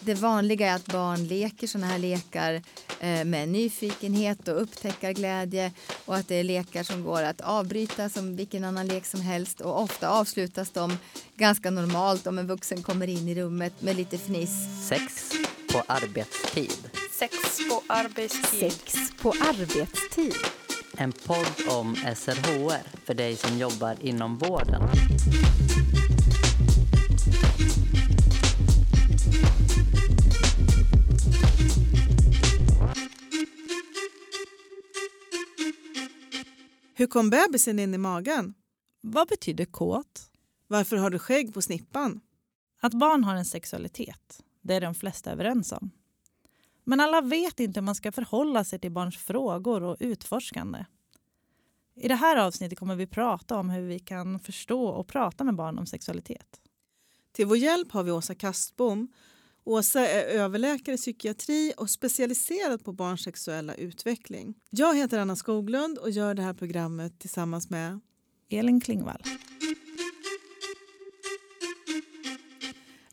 det vanliga är att barn leker sådana här lekar eh, med nyfikenhet och upptäckarglädje och att det är lekar som går att avbryta som vilken annan lek som helst och ofta avslutas de ganska normalt om en vuxen kommer in i rummet med lite fniss. Sex på arbetstid. Sex på arbetstid. Sex på arbetstid. En podd om SRHR för dig som jobbar inom vården. Hur kom bebisen in i magen? Vad betyder kåt? Varför har du skägg på snippan? Att barn har en sexualitet, det är de flesta överens om. Men alla vet inte hur man ska förhålla sig till barns frågor och utforskande. I det här avsnittet kommer vi prata om hur vi kan förstå och prata med barn om sexualitet. Till vår hjälp har vi Åsa Kastbom. Åsa är överläkare i psykiatri och specialiserad på barns sexuella utveckling. Jag heter Anna Skoglund och gör det här programmet tillsammans med Elin Klingvall.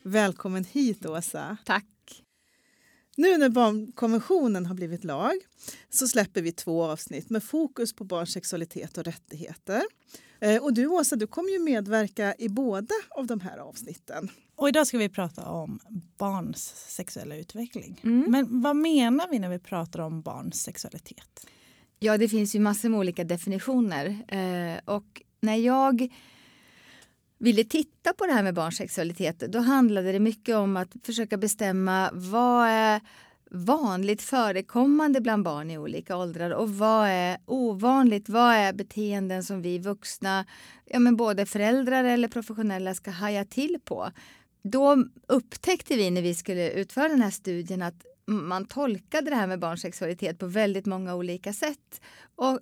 Välkommen hit Åsa. Tack. Nu när barnkonventionen har blivit lag så släpper vi två avsnitt med fokus på barns sexualitet och rättigheter. Eh, Och du Åsa, du kommer ju medverka i båda av de här avsnitten. Och idag ska vi prata om barns sexuella utveckling. Mm. Men vad menar vi när vi pratar om barns sexualitet? Ja, det finns ju massor med olika definitioner. Eh, och när jag ville titta på det här med barns sexualitet då handlade det mycket om att försöka bestämma vad är vanligt förekommande bland barn i olika åldrar och vad är ovanligt? Vad är beteenden som vi vuxna, ja men både föräldrar eller professionella ska haja till på? Då upptäckte vi när vi skulle utföra den här studien att man tolkade det här med barns sexualitet på väldigt många olika sätt. Och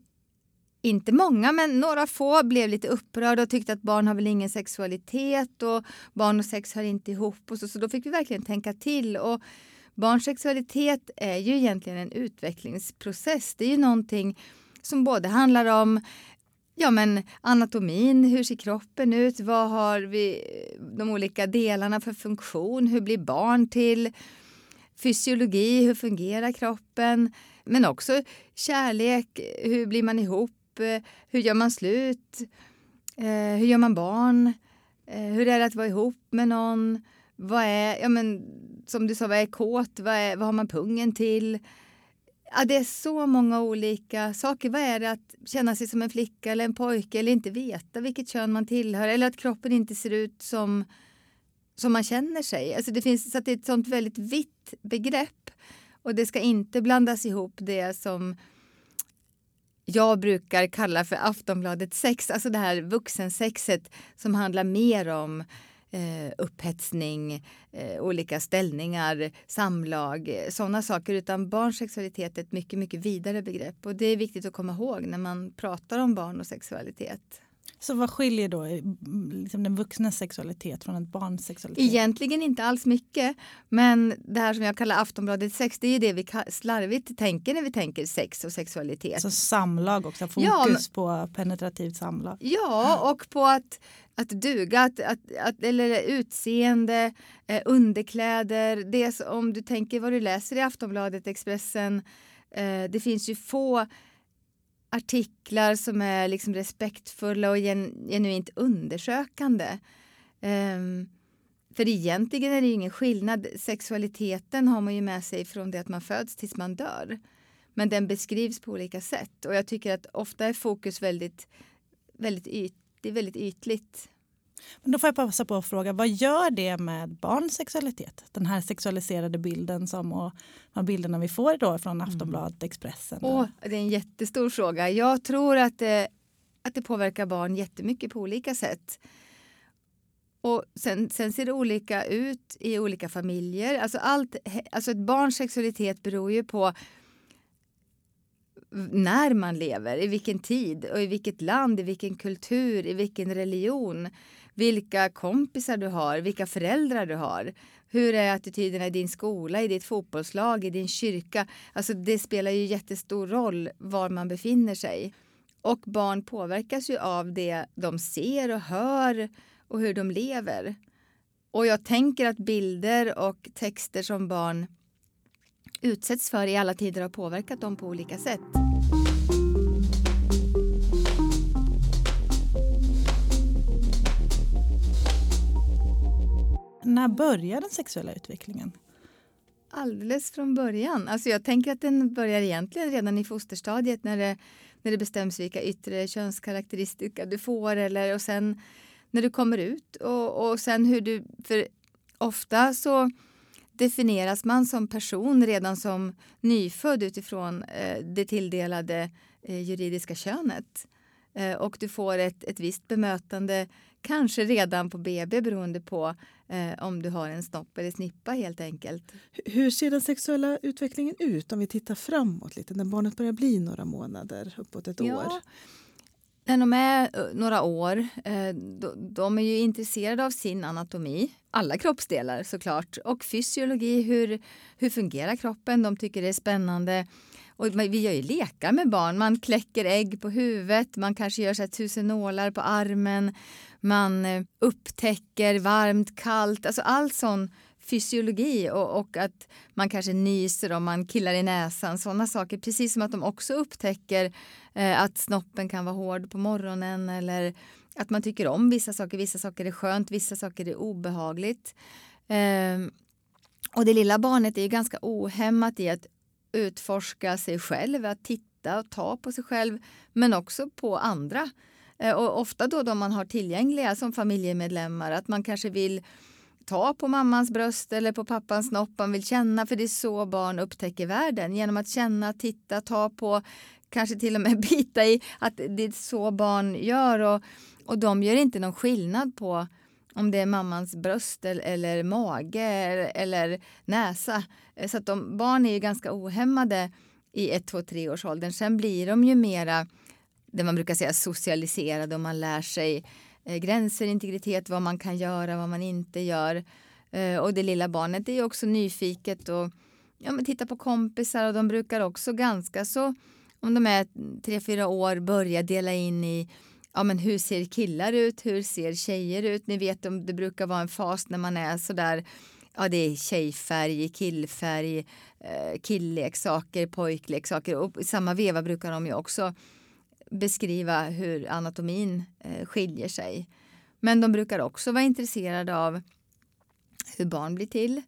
inte många, men några få blev lite upprörda och tyckte att barn har väl ingen sexualitet och barn och sex hör inte ihop. Och så, så då fick vi verkligen tänka till. Och barns sexualitet är ju egentligen en utvecklingsprocess. Det är ju någonting som både handlar om ja, men anatomin, hur ser kroppen ut, vad har vi de olika delarna för funktion, hur blir barn till, fysiologi, hur fungerar kroppen, men också kärlek, hur blir man ihop, hur gör man slut, eh, hur gör man barn, eh, hur är det att vara ihop med någon, vad är, ja men som du sa, vad är kåt, vad, är, vad har man pungen till? Ja, det är så många olika saker. Vad är det att känna sig som en flicka eller en pojke eller inte veta vilket kön man tillhör eller att kroppen inte ser ut som, som man känner sig. Alltså det, finns, så att det är ett sånt väldigt vitt begrepp och det ska inte blandas ihop det som jag brukar kalla för Aftonbladet sex, alltså det här vuxensexet som handlar mer om eh, upphetsning, eh, olika ställningar, samlag, eh, sådana saker. Utan barns sexualitet är ett mycket, mycket vidare begrepp. Och det är viktigt att komma ihåg när man pratar om barn och sexualitet. Så vad skiljer då mm, liksom den vuxnas sexualitet från ett barns sexualitet? Egentligen inte alls mycket. Men det här som jag kallar Aftonbladet sex, det är det vi slarvigt tänker när vi tänker sex och sexualitet. Så samlag också, fokus Ja, men- på penetrativt samlag. Ja, och på att, att duga, att, att, att, eller utseende, eh, underkläder. Det som, om du tänker vad du läser i Aftonbladet, Expressen. Eh, det finns ju få artiklar som är liksom respektfulla och gen, genuint undersökande. Um, för egentligen är det ju ingen skillnad. Sexualiteten har man ju med sig från det att man föds tills man dör. Men den beskrivs på olika sätt och jag tycker att ofta är fokus väldigt, väldigt, yt, det är väldigt ytligt. Men då får jag passa på att fråga, vad gör det med barns sexualitet? Den här sexualiserade bilden som, och de bilderna vi får då från Aftonbladet, Expressen. Åh, det är en jättestor fråga. Jag tror att det, att det påverkar barn jättemycket på olika sätt. Och sen, sen ser det olika ut i olika familjer. Alltså, allt, alltså ett barns sexualitet beror ju på när man lever, i vilken tid och i vilket land, i vilken kultur, i vilken religion. Vilka kompisar du har, vilka föräldrar du har. Hur är attityderna i din skola, i ditt fotbollslag, i din kyrka? Alltså det spelar ju jättestor roll var man befinner sig. Och barn påverkas ju av det de ser och hör och hur de lever. Och jag tänker att bilder och texter som barn utsätts för i alla tider har påverkat dem på olika sätt. När börjar den sexuella utvecklingen? Alldeles från början. Alltså jag tänker att den börjar egentligen redan i fosterstadiet när det, när det bestäms vilka yttre könskaraktäristika du får eller och sen när du kommer ut och, och sen hur du... För ofta så definieras man som person redan som nyfödd utifrån eh, det tilldelade eh, juridiska könet. Eh, och du får ett, ett visst bemötande, kanske redan på BB beroende på eh, om du har en snopp eller snippa helt enkelt. Hur ser den sexuella utvecklingen ut om vi tittar framåt lite när barnet börjar bli några månader, uppåt ett år? När de är eh, några år, eh, de är ju intresserade av sin anatomi, alla kroppsdelar såklart, och fysiologi, hur, hur fungerar kroppen? De tycker det är spännande. Och vi gör ju lekar med barn. Man kläcker ägg på huvudet, man kanske gör så tusen nålar på armen. Man eh, upptäcker varmt, kallt, alltså all sån fysiologi och, och, att man kanske nyser om man killar i näsan. Sådana saker. Precis som att de också upptäcker eh, att snoppen kan vara hård på morgonen eller att man tycker om vissa saker. Vissa saker är skönt, vissa saker är obehagligt. Eh, och det lilla barnet är ju ganska ohämmat i att utforska sig själv, att titta och ta på sig själv, men också på andra. Eh, och ofta då de man har tillgängliga som familjemedlemmar, att man kanske vill ta på mammans bröst eller på pappans snopp, man vill känna, för det är så barn upptäcker världen. Genom att känna, titta, ta på, kanske till och med bita i, att det är så barn gör. Och, och de gör inte någon skillnad på om det är mammans bröst eller, eller mage eller, eller, näsa. Eh, så att de, barn är ju ganska ohämmade i ett, två, tre års åldern. Sen blir de ju mera det man brukar säga socialiserade och man lär sig eh, gränser, integritet, vad man kan göra, vad man inte gör. Eh, och det lilla barnet är ju också nyfiket och ja, men tittar på kompisar och de brukar också ganska så, om de är tre, fyra år, börja dela in i ja, men hur ser killar ut, hur ser tjejer ut? Ni vet om det brukar vara en fas när man är sådär ja, det är tjejfärg, killfärg, eh, killleksaker, pojkleksaker och i samma veva brukar de ju också beskriva hur anatomin eh, skiljer sig. Men de brukar också vara intresserade av hur barn blir till.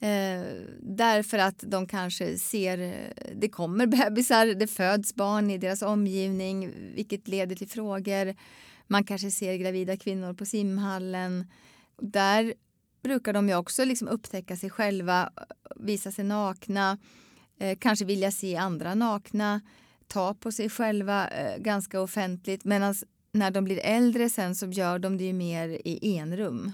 Eh, därför att de kanske ser, eh, det kommer bebisar, det föds barn i deras omgivning, vilket leder till frågor. Man kanske ser gravida kvinnor på simhallen. Där brukar de ju också liksom upptäcka sig själva, visa sig nakna, eh, kanske vilja se andra nakna, ta på sig själva eh, ganska offentligt. Medan när de blir äldre sen så gör de det ju mer i enrum.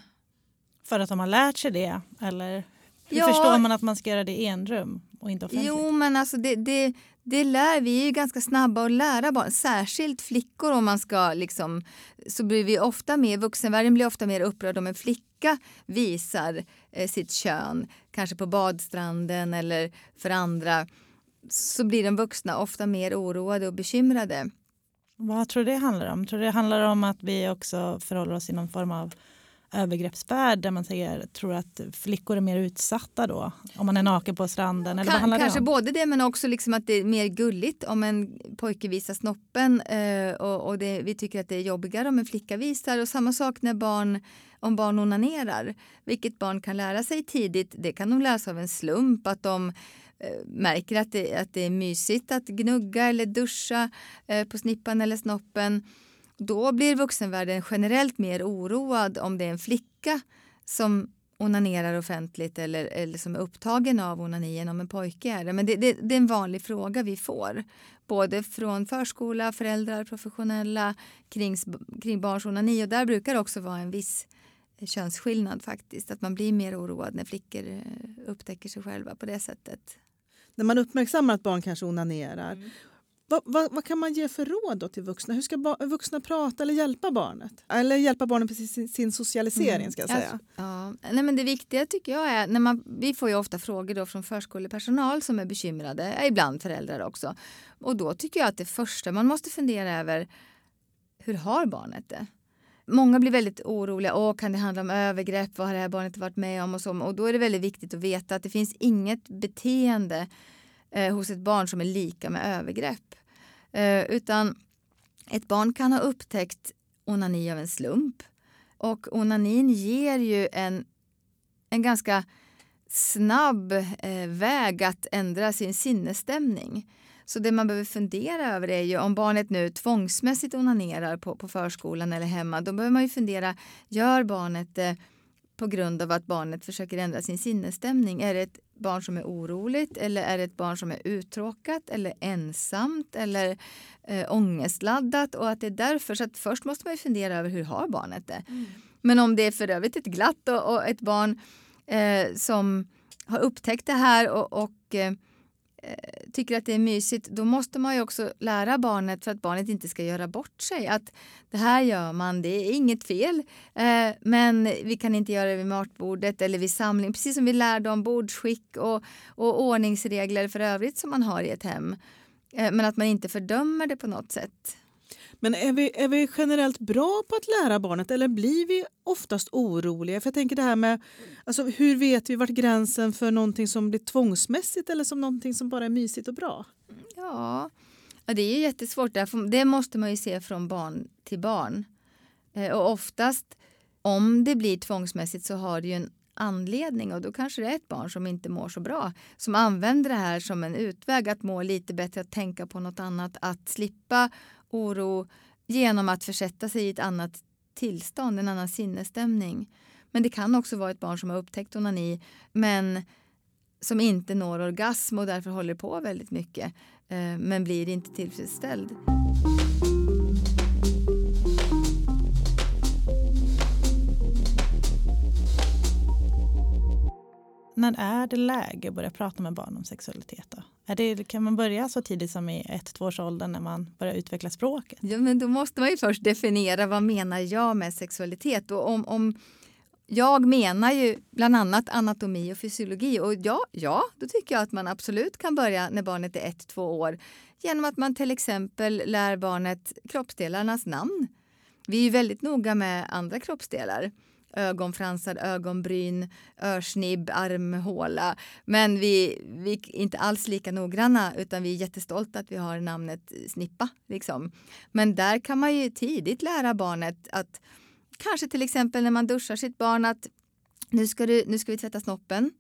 För att de har lärt sig det? Eller hur ja, förstår man att man ska göra det i enrum och inte offentligt? Jo, men alltså det, det, det lär vi är ju ganska snabba att lära barn, särskilt flickor om man ska liksom så blir vi ofta mer, vuxenvärlden blir ofta mer upprörd om en flicka visar eh, sitt kön, kanske på badstranden eller för andra så blir de vuxna ofta mer oroade och bekymrade. Vad tror du det handlar om? Tror du det handlar om att vi också förhåller oss i någon form av övergreppsvärld där man säger, tror att flickor är mer utsatta då? Om man är naken på stranden? Eller kan, vad kanske det om? både det men också liksom att det är mer gulligt om en pojke visar snoppen eh, och, och det, vi tycker att det är jobbigare om en flicka visar. Och samma sak när barn, om barn onanerar. Vilket barn kan lära sig tidigt, det kan de lära sig av en slump. Att de Eh, märker att det, att det är mysigt att gnugga eller duscha eh, på snippan eller snoppen då blir vuxenvärlden generellt mer oroad om det är en flicka som onanerar offentligt eller, eller som är upptagen av onanien om en pojke är det. Men det, det, det, är en vanlig fråga vi får. Både från förskola, föräldrar, professionella kring, kring barns onani. Och där brukar det också vara en viss eh, könsskillnad faktiskt. Att man blir mer oroad när flickor eh, upptäcker sig själva på det sättet. När man uppmärksammar att barn kanske onanerar mm. Vad, vad, vad, kan man ge för råd till vuxna? Hur ska vuxna prata eller hjälpa barnet? Eller hjälpa barnet med sin, sin socialisering mm. ska jag säga. Ja. Nej, men det viktiga tycker jag är, när man, vi får ju ofta frågor då från förskolepersonal som är bekymrade, ibland föräldrar också. Och då tycker jag att det första man måste fundera över, hur har barnet det? Många blir väldigt oroliga. Åh, kan det handla om övergrepp? Vad har det här barnet varit med om? Och, så. och då är det väldigt viktigt att veta att det finns inget beteende eh, hos ett barn som är lika med övergrepp. Eh, utan ett barn kan ha upptäckt onani av en slump. Och onanin ger ju en, en ganska snabb eh, väg att ändra sin sinnesstämning. Så det man behöver fundera över är ju om barnet nu tvångsmässigt onanerar på, på förskolan eller hemma. Då behöver man ju fundera, gör barnet det på grund av att barnet försöker ändra sin sinnesstämning? Är det ett barn som är oroligt eller är det ett barn som är uttråkat eller ensamt eller eh, ångestladdat? Och att det är därför, så att först måste man ju fundera över hur har barnet det? Mm. Men om det är för övrigt ett glatt och, och ett barn eh, som har upptäckt det här och, och eh, Eh, tycker att det är mysigt, då måste man ju också lära barnet för att barnet inte ska göra bort sig. Att det här gör man, det är inget fel. Eh, men vi kan inte göra det vid matbordet eller vid samling. Precis som vi lärde om bordsskick och, och ordningsregler för övrigt som man har i ett hem. Eh, men att man inte fördömer det på något sätt. Men är vi, är vi generellt bra på att lära barnet eller blir vi oftast oroliga? För jag tänker det här med alltså, hur vet vi vart gränsen för någonting som blir tvångsmässigt eller som någonting som bara är mysigt och bra? Ja, ja det är jättesvårt. Det måste man ju se från barn till barn. Eh, och oftast om det blir tvångsmässigt så har det ju en anledning och då kanske det är ett barn som inte mår så bra som använder det här som en utväg att må lite bättre, att tänka på något annat, att slippa oro genom att försätta sig i ett annat tillstånd, en annan sinnesstämning. Men det kan också vara ett barn som har upptäckt onani men som inte når orgasm och därför håller på väldigt mycket eh, men blir inte tillfredsställd. När är det läge att börja prata med barn om sexualitet? Då? Är det, kan man börja så tidigt som i ett tvåårsåldern när man börjar utveckla språket? Ja, men då måste man ju först definiera vad menar jag med sexualitet. Och om, om jag menar ju bland annat anatomi och fysiologi och ja, ja, då tycker jag att man absolut kan börja när barnet är ett, två år genom att man till exempel lär barnet kroppsdelarnas namn. Vi är ju väldigt noga med andra kroppsdelar ögonfransar, ögonbryn, örsnibb, armhåla. Men vi, vi är inte alls lika noggranna utan vi är jättestolta att vi har namnet Snippa. Liksom. Men där kan man ju tidigt lära barnet att kanske till exempel när man duschar sitt barn att nu ska, du, nu ska vi tvätta snoppen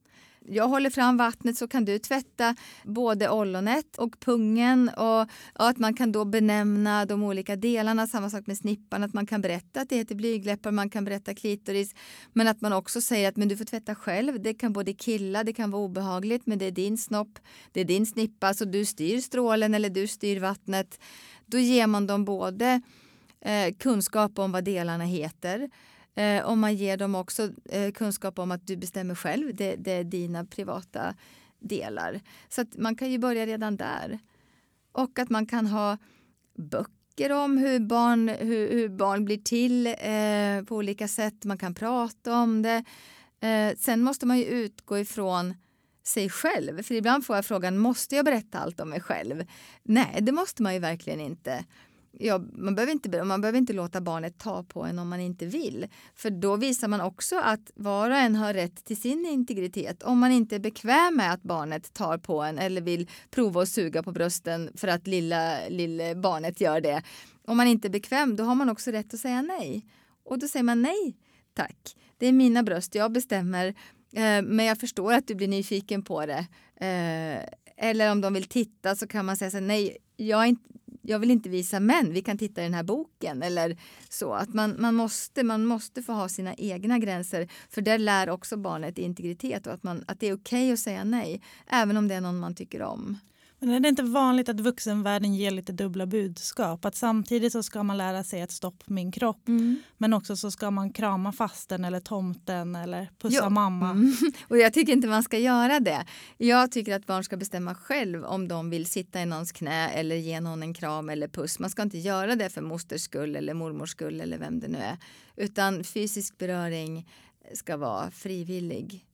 jag håller fram vattnet så kan du tvätta både ollonet och pungen och, och, att man kan då benämna de olika delarna. Samma sak med snippan, att man kan berätta att det heter blygläppar, man kan berätta klitoris. Men att man också säger att men du får tvätta själv. Det kan både killa, det kan vara obehagligt, men det är din snopp, det är din snippa, så du styr strålen eller du styr vattnet. Då ger man dem både eh, kunskap om vad delarna heter Eh, om man ger dem också eh, kunskap om att du bestämmer själv. Det, det, är dina privata delar. Så att man kan ju börja redan där. Och att man kan ha böcker om hur barn, hur, hur barn blir till eh, på olika sätt. Man kan prata om det. Eh, sen måste man ju utgå ifrån sig själv. För ibland får jag frågan, måste jag berätta allt om mig själv? Nej, det måste man ju verkligen inte ja, man, behöver inte, man behöver inte låta barnet ta på en om man inte vill. För då visar man också att var och en har rätt till sin integritet. Om man inte är bekväm med att barnet tar på en eller vill prova att suga på brösten för att lilla, lilla barnet gör det. Om man inte är bekväm, då har man också rätt att säga nej. Och då säger man nej, tack. Det är mina bröst, jag bestämmer. Eh, men jag förstår att du blir nyfiken på det. Eh, eller om de vill titta så kan man säga så nej, jag är inte, jag vill inte visa män, vi kan titta i den här boken. Eller så. Att man, man, måste, man måste få ha sina egna gränser. För där lär också barnet integritet och att, man, att det är okej okay att säga nej. Även om det är någon man tycker om. Men är det inte vanligt att vuxenvärlden ger lite dubbla budskap? Att samtidigt så ska man lära sig att stoppa min kropp mm. men också så ska man krama fasten eller tomten eller pussa jo. mamma. Mm. Och jag tycker inte man ska göra det. Jag tycker att barn ska bestämma själv om de vill sitta i någons knä eller ge någon en kram eller puss. Man ska inte göra det för mosters skull eller mormors skull eller vem det nu är. Utan fysisk beröring ska vara frivillig.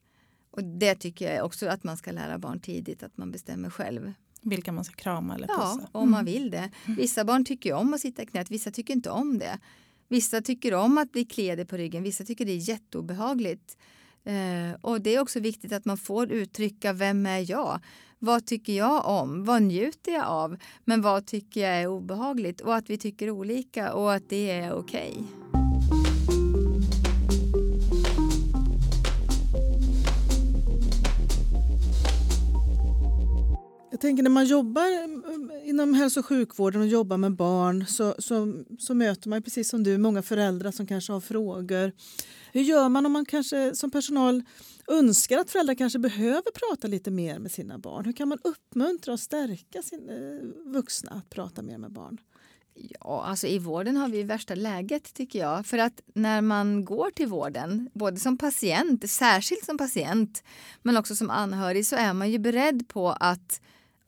Och det tycker jag också att man ska lära barn tidigt, att man bestämmer själv. Vilka man ska krama eller pussa? Ja, om man mm. vill det. Vissa barn tycker om att sitta i knät, vissa tycker inte om det. Vissa tycker om att bli kliade på ryggen, vissa tycker det är jätteobehagligt. Eh, och det är också viktigt att man får uttrycka vem är jag? Vad tycker jag om? Vad njuter jag av? Men vad tycker jag är obehagligt? Och att vi tycker olika och att det är okej. Jag tänker när man jobbar mm, mm, inom hälso och sjukvården och jobbar med barn så, så, så möter man precis som du många föräldrar som kanske har frågor. Hur gör man om man kanske som personal önskar att föräldrar kanske behöver prata lite mer med sina barn? Hur kan man uppmuntra och stärka sina eh, vuxna att prata mer med barn? Ja, alltså i vården har vi värsta läget tycker jag. För att när man går till vården, både som patient, särskilt som patient, men också som anhörig, så är man ju beredd på att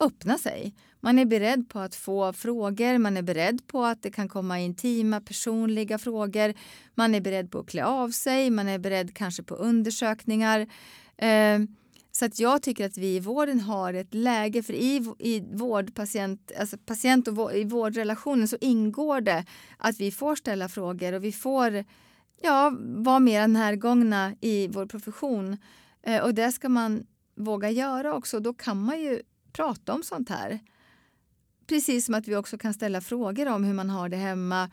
öppna sig. Man är beredd på att få frågor, man är beredd på att det kan komma intima personliga frågor. Man är beredd på att klä av sig, man är beredd kanske på undersökningar. Eh, så att jag tycker att vi i vården har ett läge, för i, i vårdpatient, alltså patient och vård, i vårdrelationen så ingår det att vi får ställa frågor och vi får ja, vara mer närgångna i vår profession. Eh, och det ska man våga göra också. Då kan man ju prata om sånt här. Precis som att vi också kan ställa frågor om hur man har det hemma.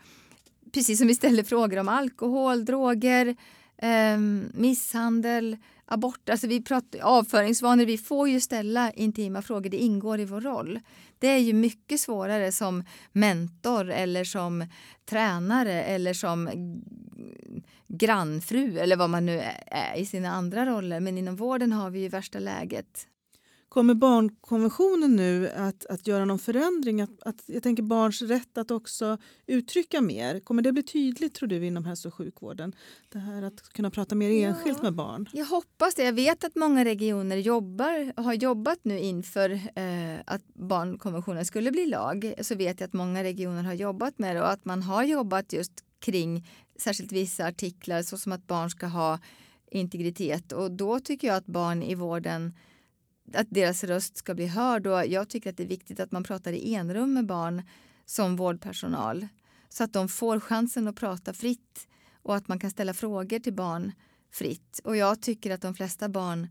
Precis som vi ställer frågor om alkohol, droger, eh, misshandel, abort. Alltså vi pratar, avföringsvanor. Vi får ju ställa intima frågor. Det ingår i vår roll. Det är ju mycket svårare som mentor eller som tränare eller som grannfru eller vad man nu är i sina andra roller. Men inom vården har vi ju värsta läget. Kommer barnkonventionen nu att, att göra någon förändring? Att, att, jag tänker barns rätt att också uttrycka mer. Kommer det bli tydligt tror du inom hälso och sjukvården? Det här att kunna prata mer enskilt ja, med barn. Jag hoppas det. Jag vet att många regioner jobbar, har jobbat nu inför eh, att barnkonventionen skulle bli lag. Så vet jag att många regioner har jobbat med det och att man har jobbat just kring särskilt vissa artiklar såsom att barn ska ha integritet och då tycker jag att barn i vården att deras röst ska bli hörd. Och jag tycker att det är viktigt att man pratar i enrum med barn som vårdpersonal så att de får chansen att prata fritt och att man kan ställa frågor till barn fritt. Och jag tycker att de flesta barn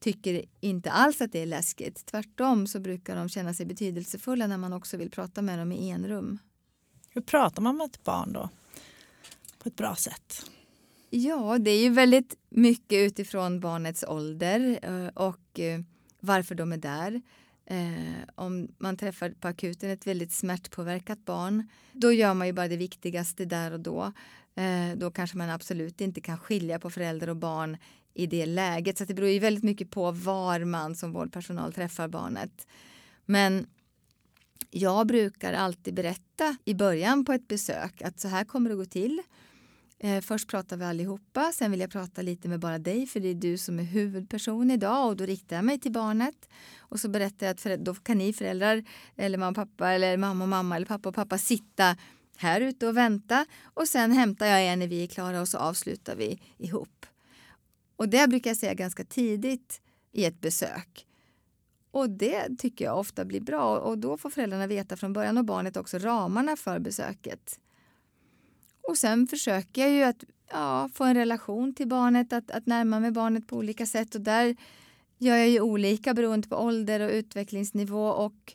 tycker inte alls att det är läskigt. Tvärtom så brukar de känna sig betydelsefulla när man också vill prata med dem i enrum. Hur pratar man med ett barn då? På ett bra sätt? Ja, det är ju väldigt mycket utifrån barnets ålder eh, och eh, varför de är där. Eh, om man träffar på akuten ett väldigt smärtpåverkat barn, då gör man ju bara det viktigaste där och då. Eh, då kanske man absolut inte kan skilja på förälder och barn i det läget. Så det beror ju väldigt mycket på var man som vårdpersonal träffar barnet. Men jag brukar alltid berätta i början på ett besök att så här kommer det gå till. Eh, först pratar vi allihopa, sen vill jag prata lite med bara dig för det är du som är huvudperson idag och då riktar jag mig till barnet. Och så berättar jag att för, då kan ni föräldrar eller mamma och pappa eller mamma och mamma eller pappa och pappa sitta här ute och vänta och sen hämtar jag er när vi är klara och så avslutar vi ihop. Och det brukar jag säga ganska tidigt i ett besök. Och det tycker jag ofta blir bra och då får föräldrarna veta från början och barnet också ramarna för besöket. Och sen försöker jag ju att ja, få en relation till barnet, att, att närma mig barnet på olika sätt. Och där gör jag ju olika beroende på ålder och utvecklingsnivå och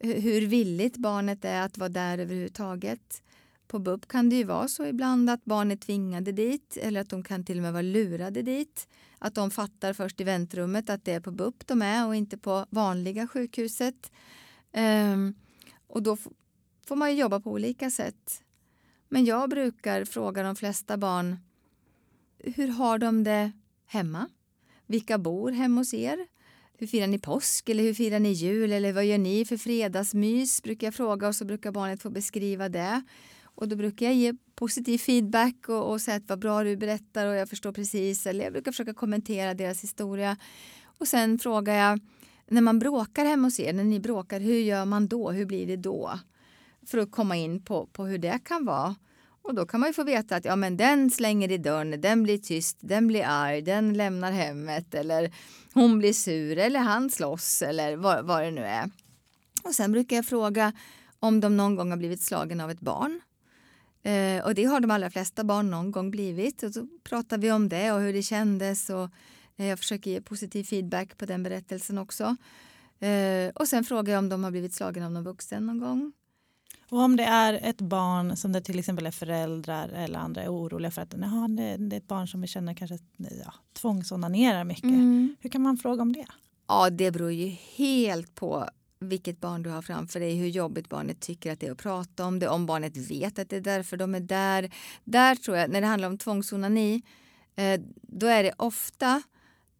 hur villigt barnet är att vara där överhuvudtaget. På BUP kan det ju vara så ibland att barn är tvingade dit eller att de kan till och med vara lurade dit. Att de fattar först i väntrummet att det är på BUP de är och inte på vanliga sjukhuset. Um, och då får man jobba på olika sätt. Men jag brukar fråga de flesta barn hur har de det hemma? Vilka bor hemma hos er? Hur firar ni påsk eller hur firar ni jul eller vad gör ni för fredagsmys? brukar jag fråga och så brukar barnet få beskriva det. Och då brukar jag ge positiv feedback och, och säga att vad bra du berättar och jag förstår precis. Eller jag brukar försöka kommentera deras historia. Och sen frågar jag, när man bråkar hemma hos er, när ni bråkar, hur gör man då? Hur blir det då? För att komma in på, på hur det kan vara. Och då kan man ju få veta att ja, men den slänger i dörren, den blir tyst, den blir arg, den lämnar hemmet eller hon blir sur eller han slåss eller vad, vad det nu är. Och sen brukar jag fråga om de någon gång har blivit slagen av ett barn. Eh, och det har de allra flesta barn någon gång blivit. Och så pratar vi om det och hur det kändes. Och, eh, jag försöker ge positiv feedback på den berättelsen också. Eh, och sen frågar jag om de har blivit slagen av någon vuxen någon gång. Och om det är ett barn som det till exempel är föräldrar eller andra är oroliga för att det är ett barn som vi känner kanske ja, tvångsonanerar mycket. Mm. Hur kan man fråga om det? Ja, det beror ju helt på vilket barn du har framför dig, hur jobbigt barnet tycker att det är att prata om det, om barnet vet att det är därför de är där. Där tror jag, när det handlar om tvångsonani, eh, då är det ofta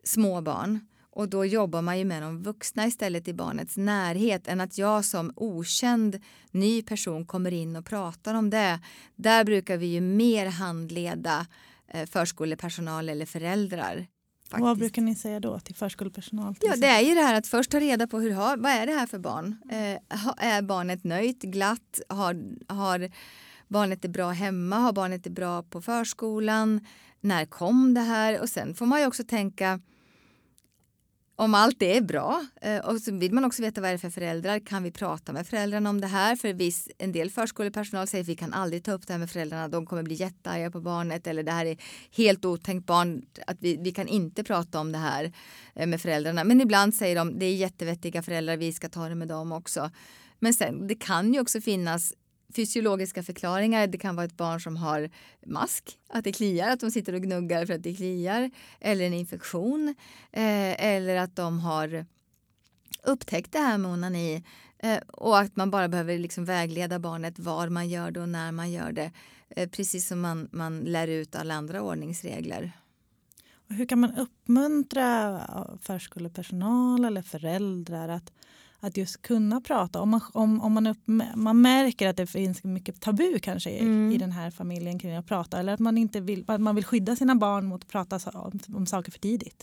små barn och då jobbar man ju med de vuxna istället i barnets närhet än att jag som okänd ny person kommer in och pratar om det. Där brukar vi ju mer handleda eh, förskolepersonal eller föräldrar. Och Vad brukar ni säga då till förskolepersonal? till Ja, det är ju det här att först ta reda på hur har, vad är det här för barn? Eh, är barnet nöjt, glatt? Har, har barnet det bra hemma? Har barnet det bra på förskolan? När kom det här? Och sen får man ju också tänka om allt det är bra eh, och så vill man också veta vad det är för föräldrar. Kan vi prata med föräldrarna om det här? För viss, en del förskolepersonal säger att vi kan aldrig ta upp det här med föräldrarna. De kommer bli jättearga på barnet eller det här är helt otänkt barn. Att vi, vi kan inte prata om det här eh, med föräldrarna. Men ibland säger de det är jättevettiga föräldrar, vi ska ta det med dem också. Men sen, det kan ju också finnas fysiologiska förklaringar. Det kan vara ett barn som har mask, att det kliar, att de sitter och gnuggar för att det kliar. Eller en infektion. Eh, eller att de har upptäckt det här med onani. Eh, och att man bara behöver liksom vägleda barnet var man gör det och när man gör det. Eh, precis som man, man lär ut alla andra ordningsregler. Hur kan man uppmuntra förskolepersonal eller föräldrar att, att just kunna prata? Om man, om, om man, upp, man märker att det finns mycket tabu kanske i, Mm. i den här familjen kring att prata eller att man, inte vill, att man vill skydda sina barn mot att prata om, om saker för tidigt.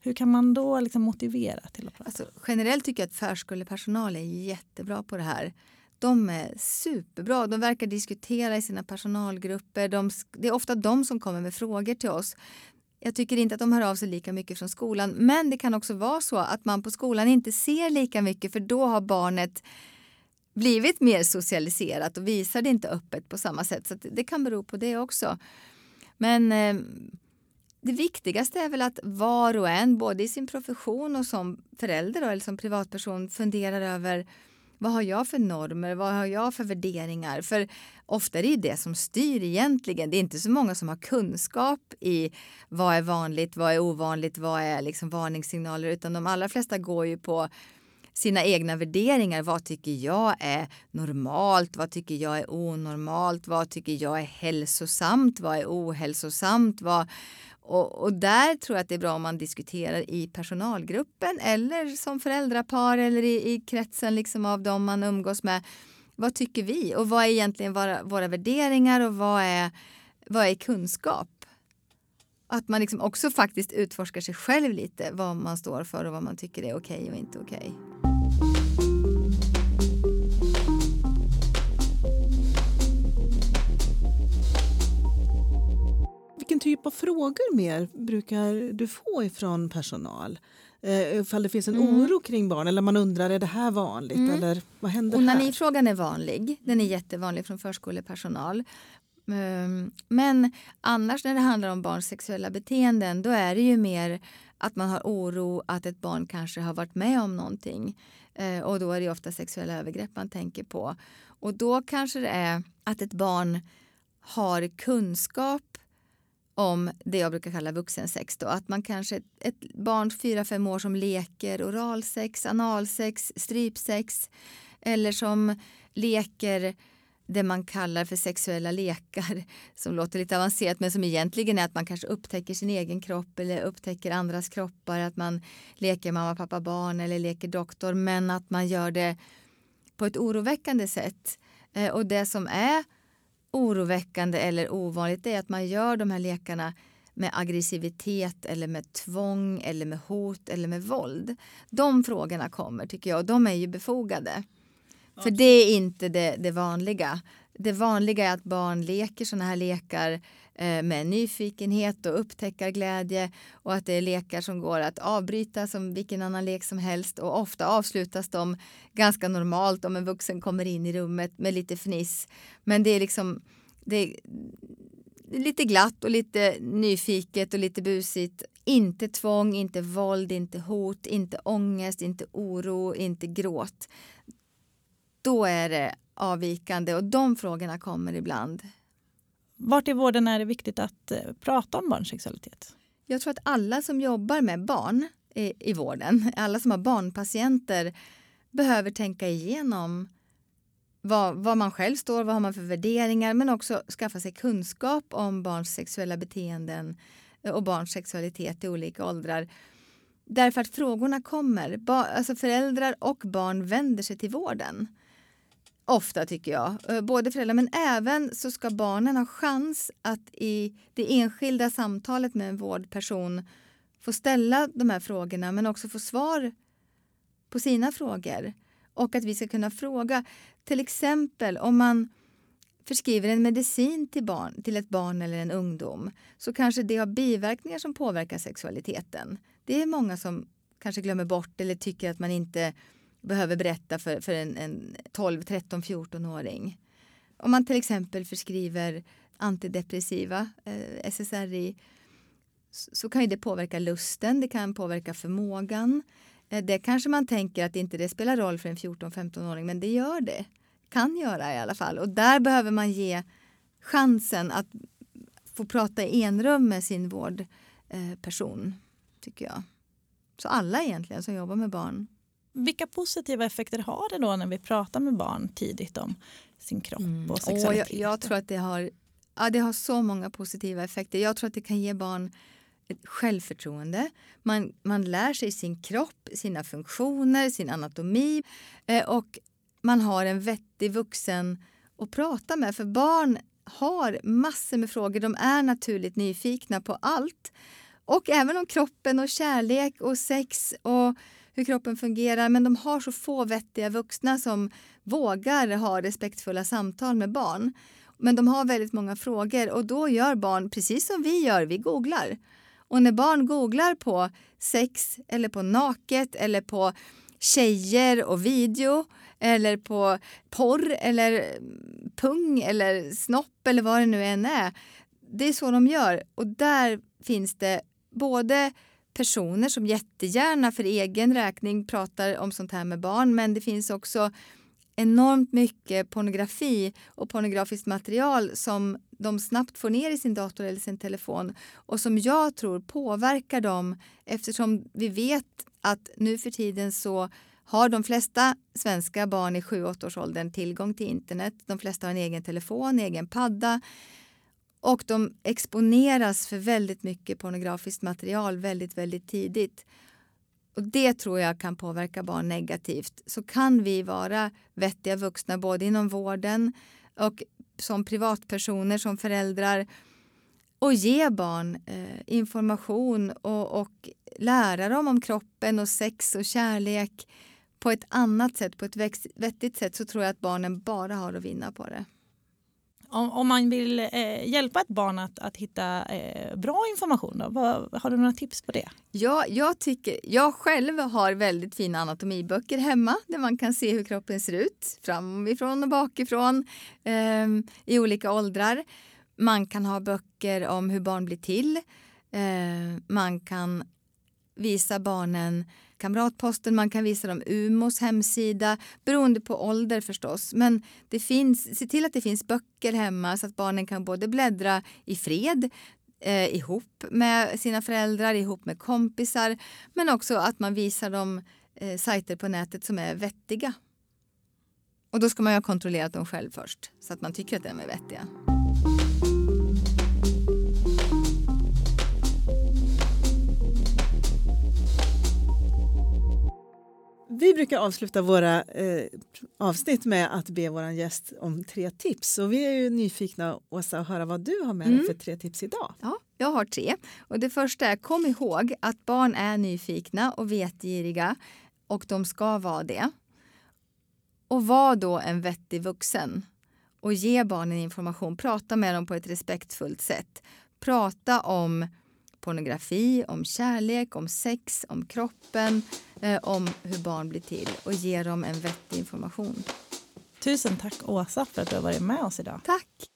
Hur kan man då liksom motivera till att prata? Alltså, generellt tycker jag att förskolepersonal är jättebra på det här. De är superbra. De verkar diskutera i sina personalgrupper. De, det är ofta de som kommer med frågor till oss. Jag tycker inte att de hör av sig lika mycket från skolan. Men det kan också vara så att man på skolan inte ser lika mycket för då har barnet blivit mer socialiserat och visar det inte öppet på samma sätt. Så att det kan bero på det också. Men eh, det viktigaste är väl att var och en, både i sin profession och som förälder då, eller som privatperson, funderar över vad har jag för normer, vad har jag för värderingar? För ofta är det ju det som styr egentligen. Det är inte så många som har kunskap i vad är vanligt, vad är ovanligt, vad är liksom varningssignaler, utan de allra flesta går ju på sina egna värderingar. Vad tycker jag är normalt? Vad tycker jag är onormalt? Vad tycker jag är hälsosamt? Vad är ohälsosamt? Vad... Och, och där tror jag att det är bra om man diskuterar i personalgruppen eller som föräldrapar eller i, i kretsen liksom av dem man umgås med. Vad tycker vi? Och vad är egentligen våra, våra värderingar och vad är, vad är kunskap? Att man liksom också faktiskt utforskar sig själv lite, vad man står för och vad man tycker är okej och inte okej. Okay. Typ av frågor mer brukar du få ifrån personal? Eh, ifall det finns en Mm. oro kring barn eller man undrar är det här vanligt eller vad händer här? Onanifrågan är vanlig. Den är jättevanlig från förskolepersonal. Ehm, Men annars när det handlar om barns sexuella beteenden då är det ju mer att man har oro att ett barn kanske har varit med om någonting. Eh, Och då är det ofta sexuella övergrepp man tänker på. Och då kanske det är att ett barn har kunskap om det jag brukar kalla vuxensex. Då. Att man kanske, ett barn 4-5 år som leker oralsex, analsex, strypsex eller som leker det man kallar för sexuella lekar som låter lite avancerat men som egentligen är att man kanske upptäcker sin egen kropp eller upptäcker andras kroppar. Att man leker mamma, pappa, barn eller leker doktor men att man gör det på ett oroväckande sätt. Eh, och det som är oroväckande eller ovanligt är att man gör de här lekarna med aggressivitet eller med tvång eller med hot eller med våld. De frågorna kommer tycker jag och de är ju befogade. För det är inte det, det vanliga. Det vanliga är att barn leker såna här lekar Eh, med nyfikenhet och upptäckarglädje och att det är lekar som går att avbryta som vilken annan lek som helst och ofta avslutas de ganska normalt om en vuxen kommer in i rummet med lite fniss. Men det är liksom det är lite glatt och lite nyfiket och lite busigt. Inte tvång, inte våld, inte hot, inte ångest, inte oro, inte gråt. Då är det avvikande och de frågorna kommer ibland. Vart i vården är det viktigt att eh, prata om barns sexualitet? Jag tror att alla som jobbar med barn i, i vården, alla som har barnpatienter behöver tänka igenom vad, vad man själv står, vad har man för värderingar men också skaffa sig kunskap om barns sexuella beteenden eh, och barns sexualitet i olika åldrar. Därför att frågorna kommer. Ba, alltså föräldrar och barn vänder sig till vården. Ofta tycker jag. Eh, både föräldrar men även så ska barnen ha chans att i det enskilda samtalet med en vårdperson få ställa de här frågorna men också få svar på sina frågor. Och att vi ska kunna fråga, till exempel om man förskriver en medicin till, barn, till ett barn eller en ungdom så kanske det har biverkningar som påverkar sexualiteten. Det är många som kanske glömmer bort eller tycker att man inte behöver berätta för, för en, en 12, 13, 14-åring. Om man till exempel förskriver antidepressiva, eh, SSRI, så, så kan det påverka lusten, det kan påverka förmågan. Eh, det kanske man tänker att inte det spelar roll för en 14-15-åring, men det gör det. Kan göra i alla fall. Och där behöver man ge chansen att få prata i enrum med sin vårdperson, eh, tycker jag. Så alla egentligen som jobbar med barn. Vilka positiva effekter har det då när vi pratar med barn tidigt om sin kropp Mm. och Och sexualitet? jag, jag tror att det har, ja, det har så många positiva effekter. Jag tror att det kan ge barn ett självförtroende. Man, man lär sig sin kropp, sina funktioner, sin anatomi eh, och man har en vettig vuxen att prata med. För barn har massor med frågor. De är naturligt nyfikna på allt. Och även om kroppen och kärlek och sex och hur kroppen fungerar. Men de har så få vettiga vuxna som vågar ha respektfulla samtal med barn. Men de har väldigt många frågor och då gör barn precis som vi gör, vi googlar. Och när barn googlar på sex eller på naket eller på tjejer och video eller på porr eller pung eller snopp eller vad det nu än är. Det är så de gör och där finns det både personer som jättegärna för egen räkning pratar om sånt här med barn men det finns också enormt mycket pornografi och pornografiskt material som de snabbt får ner i sin dator eller sin telefon och som jag tror påverkar dem eftersom vi vet att nu för tiden så har de flesta svenska barn i 7-8 års åldern tillgång till internet. De flesta har en egen telefon, egen padda och de exponeras för väldigt mycket pornografiskt material väldigt, väldigt tidigt. Och Det tror jag kan påverka barn negativt. Så kan vi vara vettiga vuxna både inom vården och som privatpersoner, som föräldrar och ge barn eh, information och, och lära dem om kroppen och sex och kärlek på ett annat sätt, på ett vettigt sätt så tror jag att barnen bara har att vinna på det. Om, om man vill eh, hjälpa ett barn att, att hitta eh, bra information, då, vad, har du några tips på det? Ja, jag, tycker, jag själv har väldigt fina anatomiböcker hemma där man kan se hur kroppen ser ut framifrån och bakifrån eh, i olika åldrar. Man kan ha böcker om hur barn blir till. Eh, man kan visa barnen Kamratposten, man kan visa dem Umos hemsida beroende på ålder förstås. Men det finns, se till att det finns böcker hemma så att barnen kan både bläddra i fred eh, ihop med sina föräldrar, ihop med kompisar men också att man visar dem eh, sajter på nätet som är vettiga. Och då ska man ju ha kontrollerat dem själv först så att man tycker att de är vettiga. Vi brukar avsluta våra eh, avsnitt med att be vår gäst om tre tips. Och vi är ju nyfikna, Åsa, att höra vad du har med dig Mm. för tre tips idag. Ja, jag har tre. Och det första är kom ihåg att barn är nyfikna och vetgiriga och de ska vara det. Och var då en vettig vuxen och ge barnen information. Prata med dem på ett respektfullt sätt. Prata om pornografi, om kärlek, om sex, om kroppen, eh, om hur barn blir till och ge dem en vettig information. Tusen tack Åsa för att du har varit med oss idag. Tack!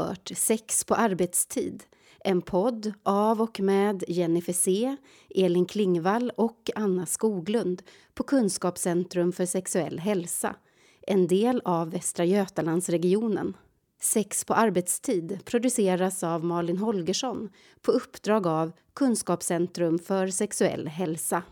Hört Sex på arbetstid, en podd av och med Jennifer C, Elin Klingvall och Anna Skoglund på Kunskapscentrum för sexuell hälsa, en del av Västra Götalandsregionen. Sex på arbetstid produceras av Malin Holgersson på uppdrag av Kunskapscentrum för sexuell hälsa.